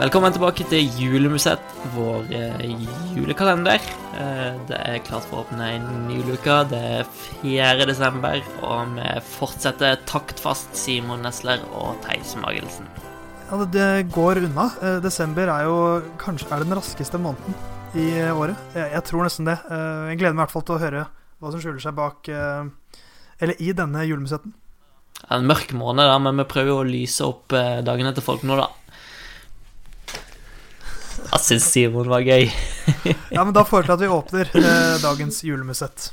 Velkommen tilbake til Julemusett, vår eh, julekalender. Eh, det er klart for å åpne en ny luke. Det er 4. desember, og vi fortsetter taktfast Simon Nesler og Theis Magelsen. Ja, det, det går unna. Eh, desember er jo kanskje er den raskeste måneden i året. Jeg, jeg tror nesten det. Eh, jeg gleder meg i hvert fall til å høre hva som skjuler seg bak eh, Eller i denne julemusetten. En mørk måned, da, men vi prøver å lyse opp eh, dagene til folk nå, da. Syns Simon var gøy. Ja, men da foreslår jeg at vi åpner eh, dagens julemusett.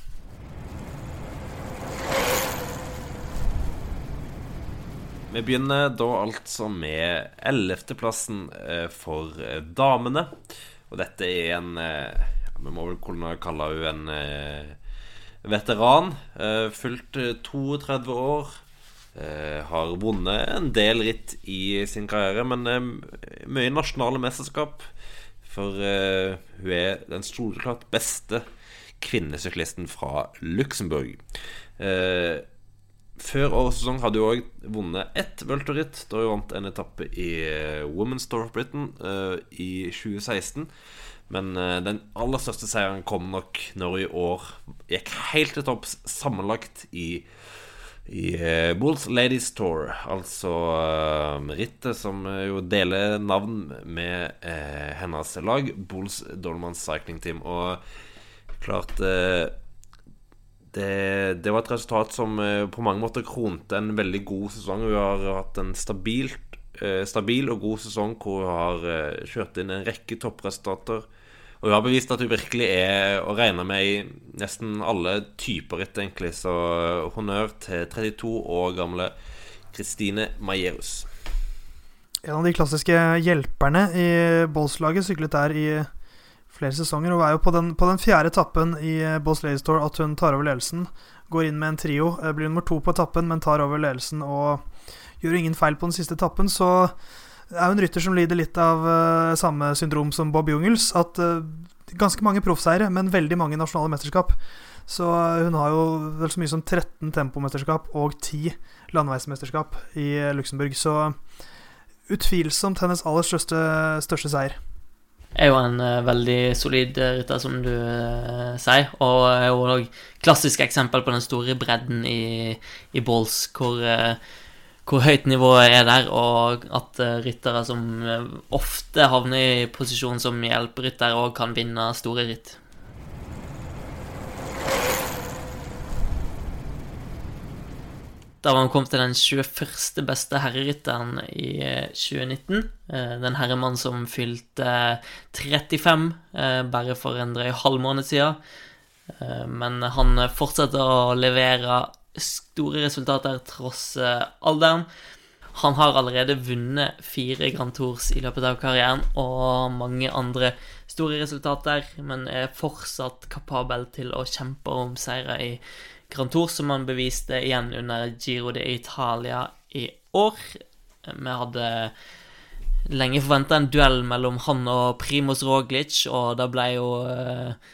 Vi begynner da altså med ellevteplassen eh, for eh, damene. Og dette er en eh, Vi må vel kunne kalle henne en veteran. Eh, Fylt eh, 32 år. Eh, har vunnet en del ritt i sin karriere, men eh, mye nasjonale mesterskap. For eh, hun er den soleklart beste kvinnesyklisten fra Luxembourg. Før årets sesong hadde hun òg vunnet ett welterritt da hun vant en etappe i Women's Tour of Britain uh, i 2016. Men uh, den aller største seieren kom nok når hun i år gikk helt til topps sammenlagt i i eh, Bulls Ladies Tour, altså eh, rittet som eh, jo deler navn med hennes lag, Bulls Dolman Cycling Team. Og klart det, det var et resultat som på mange måter kronte en veldig god sesong. Hun har hatt en stabilt, stabil og god sesong hvor hun har kjørt inn en rekke toppresultater. Og hun har bevist at hun virkelig er å regne med i nesten alle typer ritt, egentlig. Så honnør til 32 år gamle Christine Majerus. En av de klassiske hjelperne i Bolls-laget syklet der i flere sesonger, og er jo på den, på den fjerde etappen i Bolls Ladies Tour at hun tar over ledelsen. Går inn med en trio, eh, blir nummer to på etappen, men tar over ledelsen og gjør ingen feil på den siste etappen, så er jo en rytter som lider litt av eh, samme syndrom som Bob Jungels. At eh, ganske mange proffseiere, men veldig mange nasjonale mesterskap. Så eh, hun har jo vel så mye som 13 tempomesterskap og 10 landeveismesterskap i Luxembourg. Så utvilsomt hennes aller største, største seier. Er jo en uh, veldig solid rytter, som du uh, sier. Og er jo òg klassisk eksempel på den store bredden i, i Balls, hvor, eh, hvor høyt nivået er der, og at eh, ryttere som eh, ofte havner i posisjon som hjelperytter, òg kan vinne store ritt. Da var han kommet til den 21. beste herrerytteren i eh, 2019. Eh, Den herremannen som fylte 35 eh, bare for en drøy halv måned siden. Men han fortsetter å levere store resultater tross eh, alderen. Han har allerede vunnet fire Grand Tours i løpet av karrieren og mange andre store resultater, men er fortsatt kapabel til å kjempe om seire i Grand Tour, som han beviste igjen under Giro de Italia i år. Vi hadde lenge forventa en duell mellom han og Primoz Roglic, og det ble jo eh,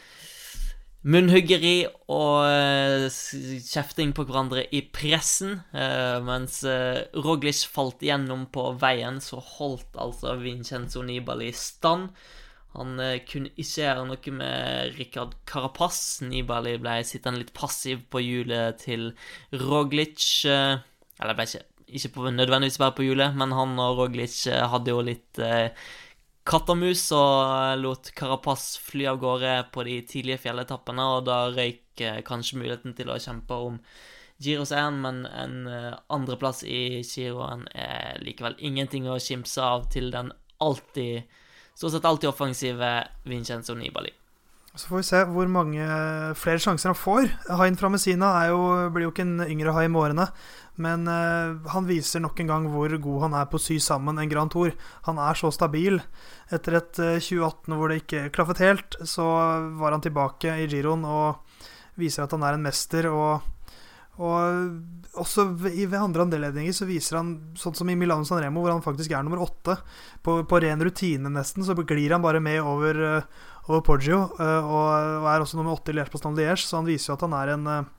munnhuggeri og eh, kjefting på hverandre i pressen. eh, mens eh, Roglic falt igjennom på veien, så holdt altså Vincenzo Nibali stand. Han kunne ikke gjøre noe med Rikard Carapaz. Nibali ble sittende litt passiv på hjulet til Roglic. eller ble ikke, ikke på, nødvendigvis bare på hjulet, men han og Roglic hadde jo litt eh, katt og og lot Carapaz fly av gårde på de tidlige fjelletappene, og da røyk eh, kanskje muligheten til å kjempe om Giros 1, men en eh, andreplass i Giroen er likevel ingenting å kimse av til den alltid Stort sett alltid offensive Vincenzo Nibali. Så får vi se hvor mange flere sjanser han får. Hain fra Messina jo, blir jo ikke en yngre hai med årene. Men eh, han viser nok en gang hvor god han er på å sy sammen en Grand Tour. Han er så stabil. Etter et eh, 2018 hvor det ikke klaffet helt, så var han tilbake i giroen og viser at han er en mester. Og, og også ved andre anledninger så viser han, sånn som i Milano San Remo, hvor han faktisk er nummer åtte. På, på ren rutine, nesten, så glir han bare med over, eh, over Poggio. eh, og, er også nummer åtte i Liège Bastogne Liège, så han viser jo at han er en eh,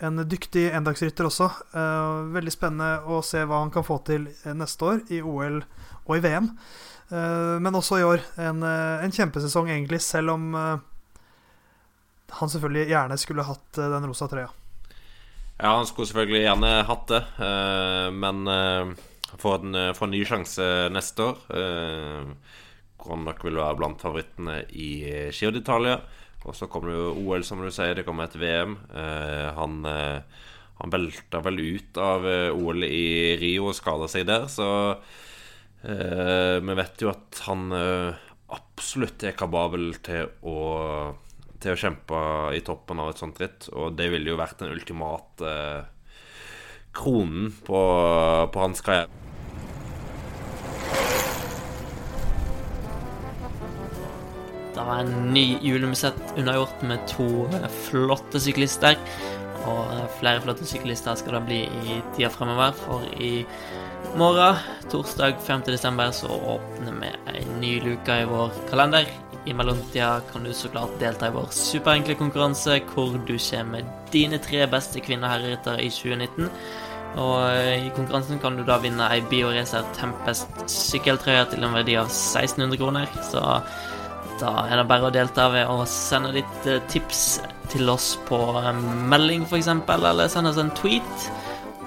en dyktig endagsrytter også. Eh, veldig spennende å se hva han kan få til neste år i OL og i VM. Men også i år en, en kjempesesong, egentlig, selv om han selvfølgelig gjerne skulle hatt den rosa trøya. Ja, han skulle selvfølgelig gjerne hatt det, men får en, får en ny sjanse neste år. Hvor han vil være blant favorittene i eh, Giro d'Italia. Og så kommer det jo OL, som du sier. Det kommer et VM. Eh, Han, eh, han velta vel ut av OL i Rio og skada seg der, så eh, vi vet jo at han eh, absolutt er kapabel til å til å kjempe i toppen av et sånt ritt. Og det ville jo vært den ultimate eh, kronen på, på hans karriere. Det var en ny julemusett unnagjort med to eh, flotte syklister. Og eh, flere flotte syklister skal det bli i tida fremover, for i morgen, torsdag 5. desember, så åpner vi ei ny luke i vår kalender. I mellomtida kan du så klart delta i vår superenkle konkurranse, hvor du kommer dine tre beste kvinner kvinneherreryttere i 2019. Og eh, i konkurransen kan du da vinne ei Bioracer Tempest sykkeltrøye til en verdi av 1600 kroner. Så da er det bare å delta ved å sende ditt eh, tips til oss på eh, melding, f.eks., eller sende oss en tweet.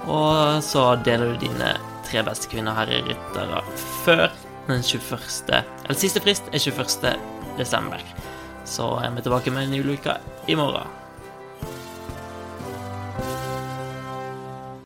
Og så deler du dine tre beste kvinner her i Ryttere før den 21. Eller siste frist er 21. desember. Så er vi tilbake med en ny uke i morgen.